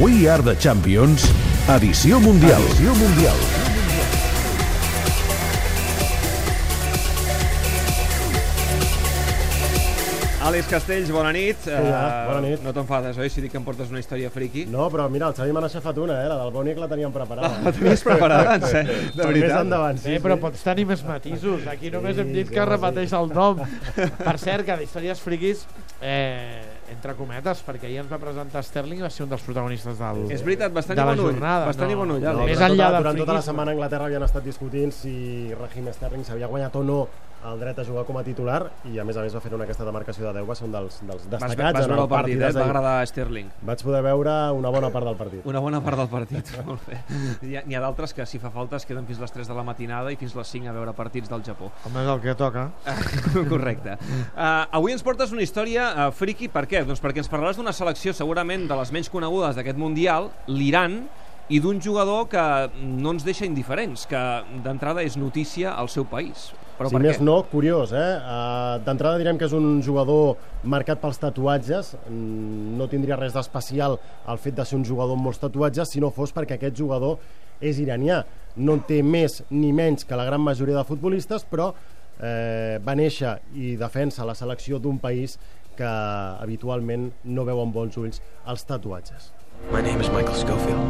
We Are the Champions, edició mundial. Edició mundial. Àlex Castells, bona nit. ja, Eh, bona nit. No t'enfades, oi, si dic que em portes una història friqui? No, però mira, el Xavi me n'ha aixafat una, eh? La del Bonic la teníem preparada. La tenies preparada, en sèrio? De Per veritat? Més endavant, sí. Sí, però pots tenir més matisos. Aquí només Sí, hem dit sí, que repeteix el nom. Per cert, que d'històries friquis, eh, entre cometes, perquè ahir ens va presentar Sterling i va ser un dels protagonistes del, És veritat, bastant de la bon jornada. Bastant i bon ull, No. Més durant enllà tota, del durant tota la setmana a Anglaterra havien estat discutint si Raheem Sterling s'havia guanyat o no el dret a jugar com a titular i a més a més va fer una aquesta demarcació de 10 va ser un dels, dels Vas, destacats vas en veure el partit, eh? Va agradar Sterling. Vaig poder veure una bona part del partit. Una bona part del partit, molt bé. N'hi ha, n'hi ha d'altres que, si fa falta, es queden fins les 3 de la matinada i fins les 5 a veure partits del Japó. Home, és el que toca. Correcte. Uh, avui ens portes una història uh, friki, per què? Doncs perquè ens parlaràs d'una selecció segurament de les menys conegudes d'aquest Mundial, l'Iran, i d'un jugador que no ens deixa indiferents, que d'entrada és notícia al seu país. Però si per més què? no, curiós, eh? Uh, D'entrada direm que és un jugador marcat pels tatuatges. Mm, No tindria res d'especial el fet de ser un jugador amb molts tatuatges si no fos perquè aquest jugador és iranià. No en té més ni menys que la gran majoria de futbolistes, però eh, va néixer i defensa la selecció d'un país que habitualment no veu amb bons ulls els tatuatges. My name is Michael Schofield.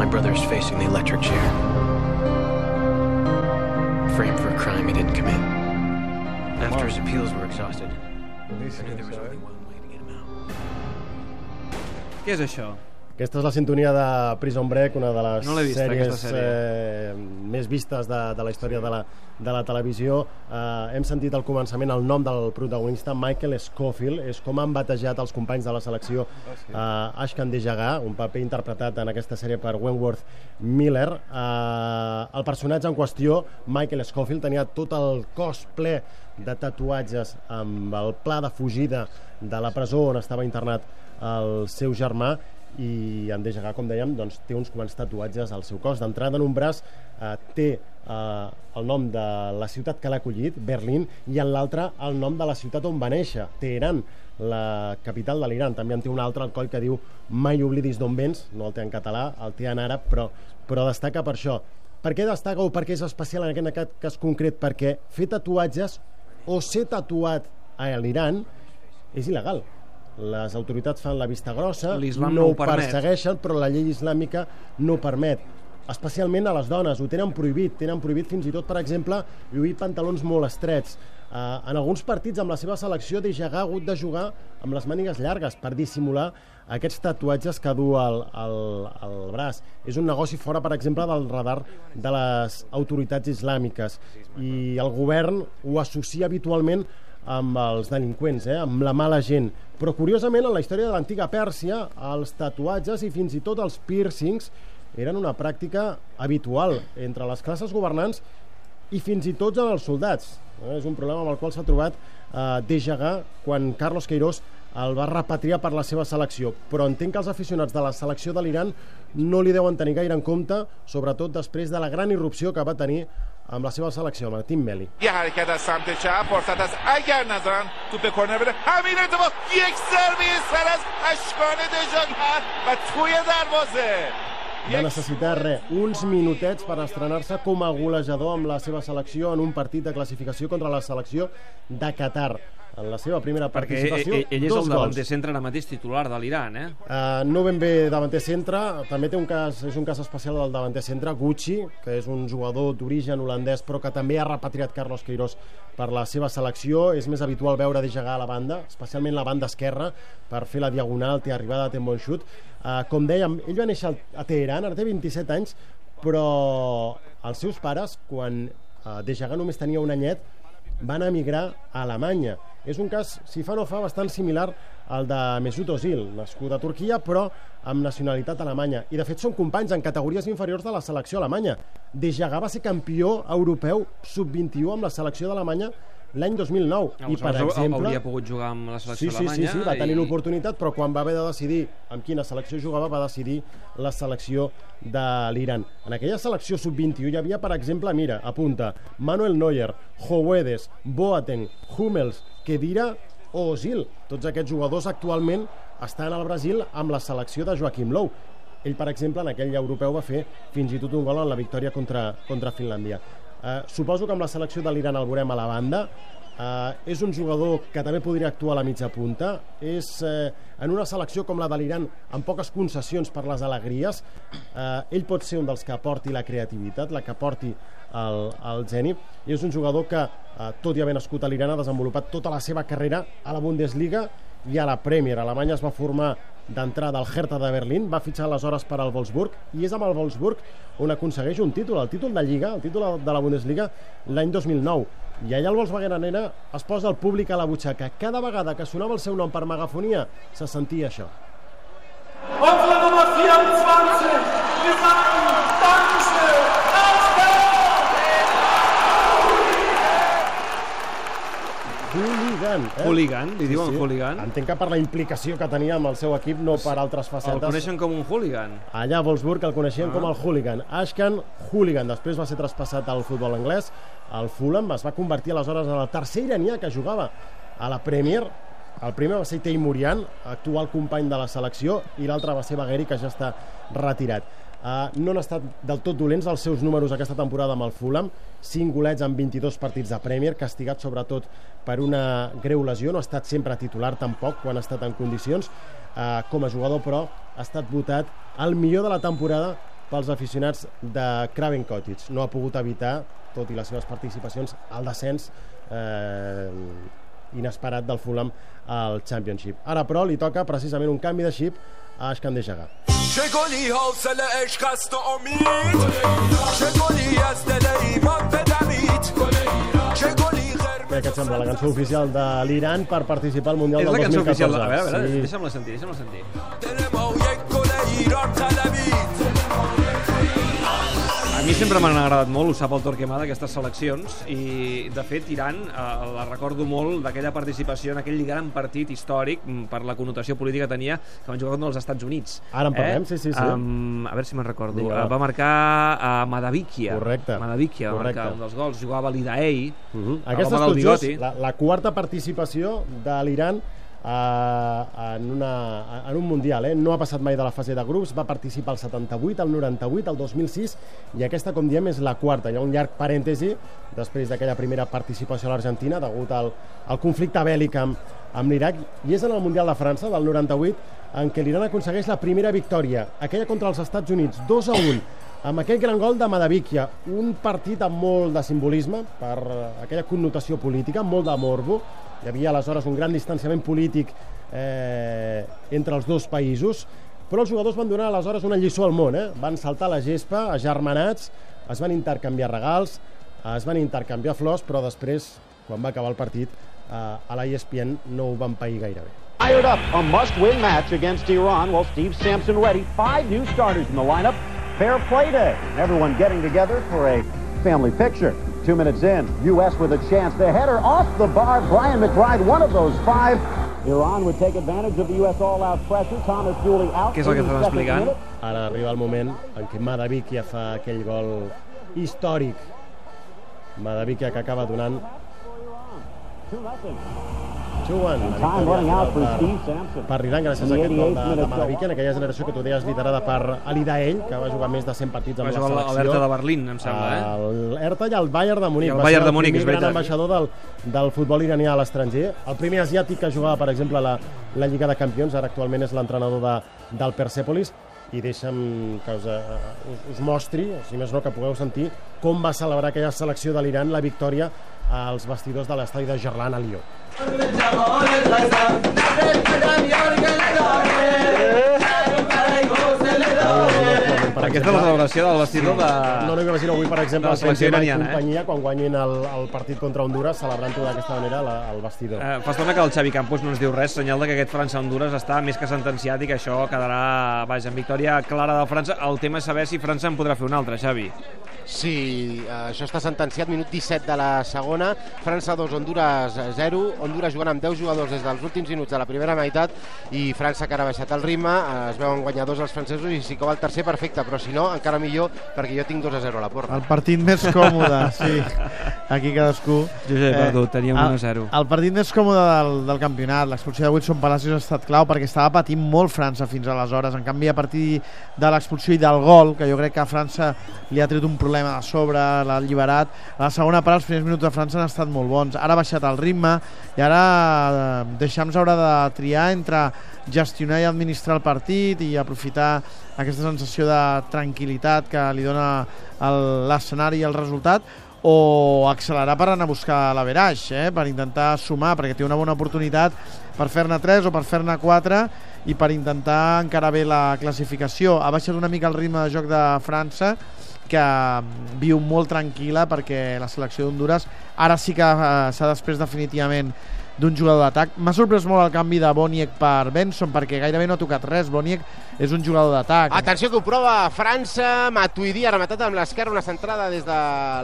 My brother is facing the electric chair. Framed for a crime he didn't commit. After his appeals were exhausted, I knew there was only one way to get him out. Què és això? Aquesta és la sintonia de Prison Break, una de les No l'he vista, sèries sèrie. eh, més vistes de, de la història de la, de la televisió. Eh, hem sentit al començament el nom del protagonista, Michael Scofield, és com han batejat els companys de la selecció eh, Ashkan Dejaga, un paper interpretat en aquesta sèrie per Wentworth Miller. Eh, el personatge en qüestió, Michael Scofield, tenia tot el cos ple de tatuatges amb el pla de fugida de la presó on estava internat el seu germà i en Dejaga, com dèiem, doncs, té uns quants tatuatges al seu cos. D'entrada en un braç eh, té eh, el nom de la ciutat que l'ha acollit, Berlín, i en l'altre el nom de la ciutat on va néixer, Teheran, la capital de l'Iran. També en té un altre al coll que diu Mai oblidis d'on vens, no el té en català, el té en àrab, però, però destaca per això. Per què destaca o per què és especial en aquest cas concret? Perquè fer tatuatges o ser tatuat a l'Iran és il·legal. Les autoritats fan la vista grossa, no no ho persegueixen, però la llei islàmica no ho permet. Especialment a les dones, ho tenen prohibit tenen prohibit fins i tot, per exemple lluir pantalons molt estrets. Uh, en alguns partits amb la seva selecció de ha hagut de jugar amb les mànigues llargues per dissimular aquests tatuatges que du al, al, al braç. És un negoci fora, per exemple, del radar de les autoritats islàmiques. I el govern ho associa habitualment amb els delinqüents, eh? amb la mala gent. Però, curiosament, en la història de l'antiga Pèrsia, els tatuatges i fins i tot els piercings eren una pràctica habitual entre les classes governants i fins i tot en els soldats. Eh? És un problema amb el qual s'ha trobat eh, Dejaga quan Carlos Queiroz el va repatriar per la seva selecció. Però entenc que els aficionats de la selecció de l'Iran no li deuen tenir gaire en compte, sobretot després de la gran irrupció que va tenir amb la seva selecció, amb el Tim Meli. یه حرکت از سمت چپ فرصت از اگر نزن توپ کورنر بره همین اتفاق یک ضربه سر از اشکان دژاگر و توی دروازه Va necessitar res, uns minutets per estrenar-se com a golejador amb la seva selecció en un partit de classificació contra la selecció de Qatar. En la seva primera Perquè ell, participació, ell, és el davanter centre ara mateix titular de l'Iran, eh? Uh, no ben bé davanter centre, també té un cas, és un cas especial del davanter centre, Gucci, que és un jugador d'origen holandès però que també ha repatriat Carlos Queiroz per la seva selecció. És més habitual veure de gegar a la banda, especialment la banda esquerra, per fer la diagonal, té arribada, té un bon xut. Uh, com dèiem, ell va néixer a Teheran, ara té 27 anys, però els seus pares, quan uh, de gegar només tenia un anyet, van emigrar a Alemanya. És un cas, si fa no fa, bastant similar al de Mesut Özil, nascut a Turquia, però amb nacionalitat alemanya. I, de fet, són companys en categories inferiors de la selecció alemanya. De Jagar va ser campió europeu sub-21 amb la selecció d'Alemanya l'any 2009. I, per Aleshores, exemple... hauria pogut jugar amb la Sí, selecció sí, sí, alemanya. sí, va tenir i- l'oportunitat, però quan va haver de decidir amb quina selecció jugava, va decidir la selecció de l'Iran. En aquella selecció sub-21 hi havia, per exemple, mira, apunta, Manuel Neuer, Jovedes, Boateng, Hummels, Kedira o Ozil. Tots aquests jugadors actualment estan al Brasil amb la selecció de Joaquim Lou. Ell, per exemple, en aquell europeu va fer fins i tot un gol en la victòria contra, contra Finlàndia. Eh, suposo que amb la selecció de l'Iran el veurem a la banda. Eh, és un jugador que també podria actuar a la mitja punta. És eh, en una selecció com la de l'Iran, amb poques concessions per les alegries, eh, ell pot ser un dels que aporti la creativitat, la que aporti el, el geni, i és un jugador que, eh, tot i haver nascut a l'Iran, ha desenvolupat tota la seva carrera a la Bundesliga i a la Premier. A Alemanya es va formar d'entrada al Hertha de Berlín, va fitxar aleshores per al Wolfsburg i és amb el Wolfsburg on aconsegueix un títol, el títol de Lliga, el títol de la Bundesliga l'any 2009. I allà el Volkswagen Arena es posa el públic a la butxaca. Cada vegada que sonava el seu nom per megafonia se sentia això. Nummer 24, Hooligan, eh? Hooligan, li diuen hooligan. Entenc que per la implicació que tenia amb el seu equip, no per altres El facetes. coneixen com un hooligan. Allà a Wolfsburg el coneixien Ah. com el Hooligan. Ashkan Hooligan. Després va ser traspassat al futbol anglès. El Fulham es va convertir aleshores en el tercer iranià que jugava a la Premier. El primer va ser Teimurian, actual company de la selecció, i l'altre va ser Bagheri, que ja està retirat. Uh, no han estat del tot dolents els seus números aquesta temporada amb el Fulham, 5 golets en 22 partits de Premier, castigat sobretot per una greu lesió, no ha estat sempre titular tampoc quan ha estat en condicions. Uh, com a jugador, però, ha estat votat el millor de la temporada pels aficionats de Craven Cottage. No ha pogut evitar, tot i les seves participacions, el descens eh, inesperat del Fulham al Championship. Ara, però, li toca precisament un canvi de xip a Ashkan de Jagar. چه گلی حاصل عشق است و امید چه گلی از دل ایمان بدمید چه گلی Què et sembla, la cançó oficial de l'Iran per participar al Mundial És del la cançó 2014? oficial. A veure, a veure, Sí. deixa'm-la sentir, deixa'm-la sentir. Sempre m'han agradat molt, ho sap el Torquemada, aquestes seleccions, i de fet Iran eh, la recordo molt d'aquella participació en aquell gran partit històric mm, per la connotació política que tenia que van jugar contra els Estats Units. Ara en parlem, sí, sí, sí. Um, a veure si me'n recordo. Uh, va. marcar a uh, Madavikia. Correcte. Madavikia va marcar un dels gols. Jugava l'Idaei, Uh -huh. Aquesta és tot just la, la quarta participació de l'Iran eh, en, una, en un Mundial. Eh? No ha passat mai de la fase de grups, va participar al 78, al 98, al 2006, i aquesta, com diem, és la quarta. Hi ha un llarg parèntesi després d'aquella primera participació a l'Argentina, degut al, al conflicte bèl·lic amb, amb l'Iraq, i és en el Mundial de França, del 98, en què l'Iran aconsegueix la primera victòria, aquella contra els Estats Units, 2 a 1, amb aquell gran gol de Madavikia, un partit amb molt de simbolisme per aquella connotació política, molt de morbo. Hi havia aleshores un gran distanciament polític eh, entre els dos països, però els jugadors van donar aleshores una lliçó al món. Eh? Van saltar la gespa, agermanats, es van intercanviar regals, es van intercanviar flors, però després, quan va acabar el partit, eh, a la ESPN no ho van pair gaire bé. Fired up, a must-win match against Iran. Well, Steve Sampson ready. Five new starters in the lineup. Fair play day. Everyone getting together for a family picture. Two minutes in, U.S. with a chance. The header off the bar. Brian McBride, one of those five. Iran would take advantage of the U.S. all-out pressure. Thomas Dooley out. Què és el que estàs explicant? Ara arriba el moment en què Madavikia fa aquell gol històric. Madavikia que acaba donant Two nothing. Juguen out for per, per l'Iran gràcies a aquest gol 88th de, de Madavikia en aquella generació que tu deies liderada per Alida Ell que va jugar més de 100 partits amb Va la selecció l'Hertha de Berlín, em sembla, eh? el Hertha i el Bayern de Munic I el Bayern de primer és gran veritat. ambaixador del, del futbol iranià a l'estranger el primer asiàtic que jugava per exemple la, la Lliga de Campions ara actualment és l'entrenador de, del Persepolis i deixa'm que us, uh, us, us mostri, si més no que pugueu sentir com va celebrar aquella selecció de l'Iran la victòria als vestidors de l'estadi de Gerlan a Lió. Aquesta és la celebració del vestidor de... No, no m'imagino avui, per exemple, de la el selecció Benzema i iraniana, eh? companyia, quan guanyin el, el partit contra Honduras, celebrant-ho d'aquesta manera la, al vestidor. Eh, fa estona que el Xavi Campos no ens diu res, senyal de que aquest França-Honduras està més que sentenciat i que això quedarà, vaja, en victòria clara del França. El tema és saber si França en podrà fer una altra, Xavi. Sí, eh, això està sentenciat, minut 17 de la segona, França 2, Honduras 0, Honduras jugant amb 10 jugadors des dels últims minuts de la primera meitat i França que ara ha baixat el ritme, eh, es veuen guanyadors els francesos i si cau el tercer perfecte, però si no, encara millor, perquè jo tinc 2 a 0 a la porra. El partit més còmode, sí. Aquí cadascú. Jo ja he perdut, teníem el- 1-0. El partit més còmode del, del campionat, l'expulsió de Wilson Palacios ha estat clau perquè estava patint molt França fins aleshores. En canvi, a partir de l'expulsió i del gol, que jo crec que a França li ha tret un problema de sobre, l'ha alliberat, a la segona part els primers minuts de França han estat molt bons. Ara ha baixat el ritme i ara eh, Deschamps haurà de triar entre gestionar i administrar el partit i aprofitar aquesta sensació de tranquil·litat que li dona l'escenari i el resultat o accelerar per anar a buscar l'averaix, eh? per intentar sumar, perquè té una bona oportunitat per fer-ne 3 o per fer-ne 4 i per intentar encarar bé la classificació. Ha baixat una mica el ritme de joc de França, que mm, viu molt tranquil·la perquè la selecció d'Honduras ara sí que eh, s'ha després definitivament d'un jugador d'atac. M'ha sorprès molt el canvi de Boniek per Benson perquè gairebé no ha tocat res. Boniek és un jugador d'atac. Atenció que ho prova França, Matuidi ha rematat amb l'esquerra una centrada des de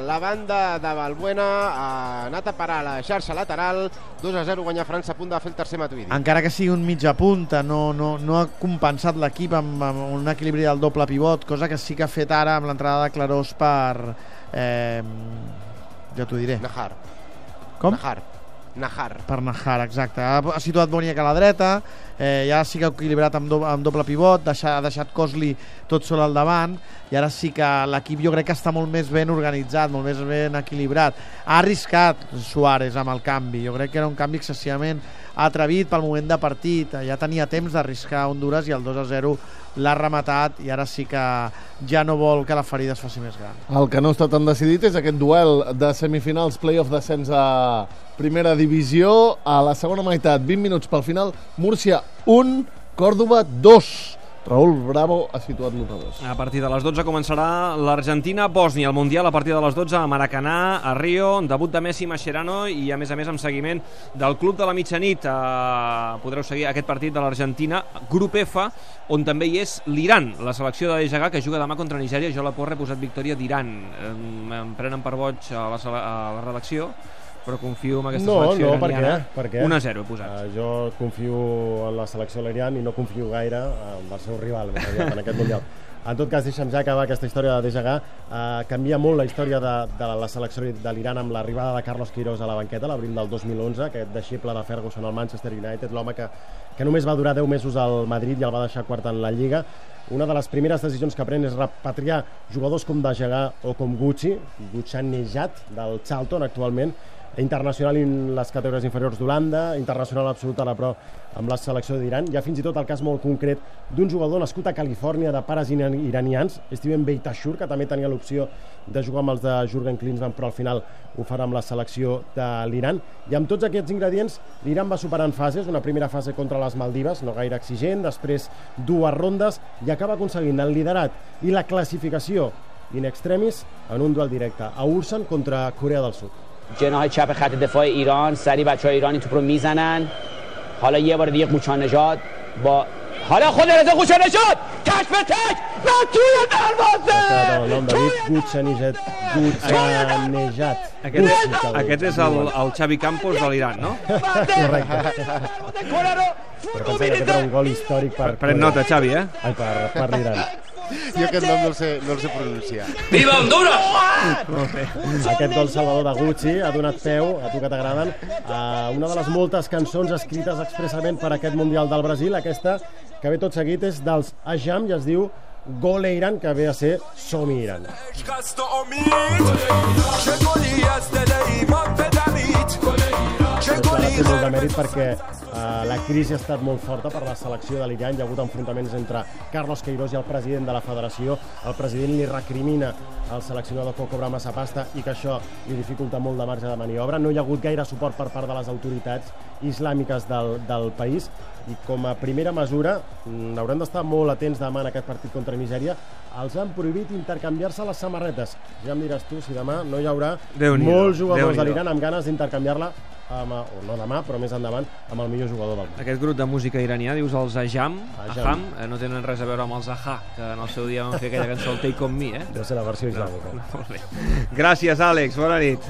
la banda de Balbuena, ha anat a parar a la xarxa lateral, 2 a 0 guanya França a punt de fer el tercer Matuidi. encara que sigui un mitja punta, no, no, no ha compensat l'equip amb, amb un equilibri del doble pivot, cosa que sí que ha fet ara amb l'entrada de Clarós per... Eh, ja t'ho diré. Najar. Com? Najar. Najar. Per Najar, exacte. Ha situat Boniek a la dreta, eh, ja sí que ha equilibrat amb, do, amb doble pivot, deixa, ha deixat Cosli tot sol al davant, i ara sí que l'equip jo crec que està molt més ben organitzat, molt més ben equilibrat. Ha arriscat Suárez amb el canvi, jo crec que era un canvi excessivament atrevit pel moment de partit, ja tenia temps d'arriscar Honduras i el 2 a 0 l'ha rematat i ara sí que ja no vol que la ferida es faci més gran. El que no està tan decidit és aquest duel de semifinals, playoff descens a primera divisió. A la segona meitat, 20 minuts pel final, Múrcia 1, Còrdoba 2. Raúl Bravo ha situat l'1-2. A partir de les 12 començarà l'Argentina-Bòsnia, el Mundial a partir de les 12 a Maracanà, a Rio, debut de Messi Mascherano i a més a més amb seguiment del Club de la Mitjanit. Eh, podreu seguir aquest partit de l'Argentina, grup F, on també hi és l'Iran, la selecció de Dejagà que juga demà contra Nigèria. Jo la porra he posat victòria d'Iran. Em, em prenen per boig a la, a la redacció, però confio en aquesta No, selecció no, per què? iraniana. Per què? 1-0 he posat. Uh, jo confio en la selecció l'Iran i no confio gaire en el seu rival aviat, en aquest Mundial. En tot cas, deixa'm ja acabar aquesta història de Dejagà. Uh, canvia molt la història de, de la selecció de l'Iran amb l'arribada de Carlos Queiroz a la banqueta l'abril del 2011, aquest deixeble de Ferguson al Manchester United, l'home que, que només va durar 10 mesos al Madrid i el va deixar quart en la Lliga. Una de les primeres decisions que pren és repatriar jugadors com Dejagà o com Gucci, Guccian Nejat, del Charlton actualment, internacional en les categories inferiors d'Holanda, internacional absolut ara però amb la selecció d'Iran. Hi ha fins i tot el cas molt concret d'un jugador nascut a Califòrnia de pares iran- iranians, Steven Beitashur, que també tenia l'opció de jugar amb els de Jurgen Klinsmann, però al final ho farà amb la selecció de l'Iran. I amb tots aquests ingredients, l'Iran va superant fases, una primera fase contra les Maldives, no gaire exigent, després dues rondes, i acaba aconseguint el liderat i la classificació in extremis en un duel directe a Ulsan contra Corea del Sud. جناح چپ خط دفاع ایران سری بچه های ایرانی توپ رو می‌زنن. حالا یه بار دیگه قوچان نجات با حالا خود رضا قوچان نجات به تک! و توی دروازه! توی قوچان نجات قوچان نجات اگر ترس ال ال چابی کامپوس ال ایران نو کورارو فوتو میتا پر نوتا چابی ها پر ایران. Jo aquest nom no el sé, no el sé pronunciar. Viva Honduras! Aquest gol salvador de Gucci ha donat peu, a tu que t'agraden, a una de les moltes cançons escrites expressament per aquest Mundial del Brasil. Aquesta, que ve tot seguit, és dels Ajam i es diu Gole Iran, que ve a ser Som Iran. Gole Iran. Això és de Mèrit perquè eh, la crisi ha estat molt forta per la selecció de l'Iran. Hi ha hagut enfrontaments entre Carlos Queiroz i el president de la federació. El president li recrimina al seleccionador que cobra massa pasta i que això li dificulta molt de marge de maniobra. No hi ha hagut gaire suport per part de les autoritats islàmiques del, del país i com a primera mesura mm, hauran d'estar molt atents demà en aquest partit contra Nigèria els han prohibit intercanviar-se les samarretes. Ja em diràs tu si demà no hi haurà molts jugadors de l'Iran amb ganes d'intercanviar-la amb, o no demà, però més endavant amb el millor jugador del món Aquest grup de música iranià, dius els Ajam, Ajam. Aham, eh, no tenen res a veure amb els Aha, que en el seu dia van fer aquella cançó el Take On Me, eh? deu ser la versió islàmica Molt bé. Gràcies, Àlex, bona nit.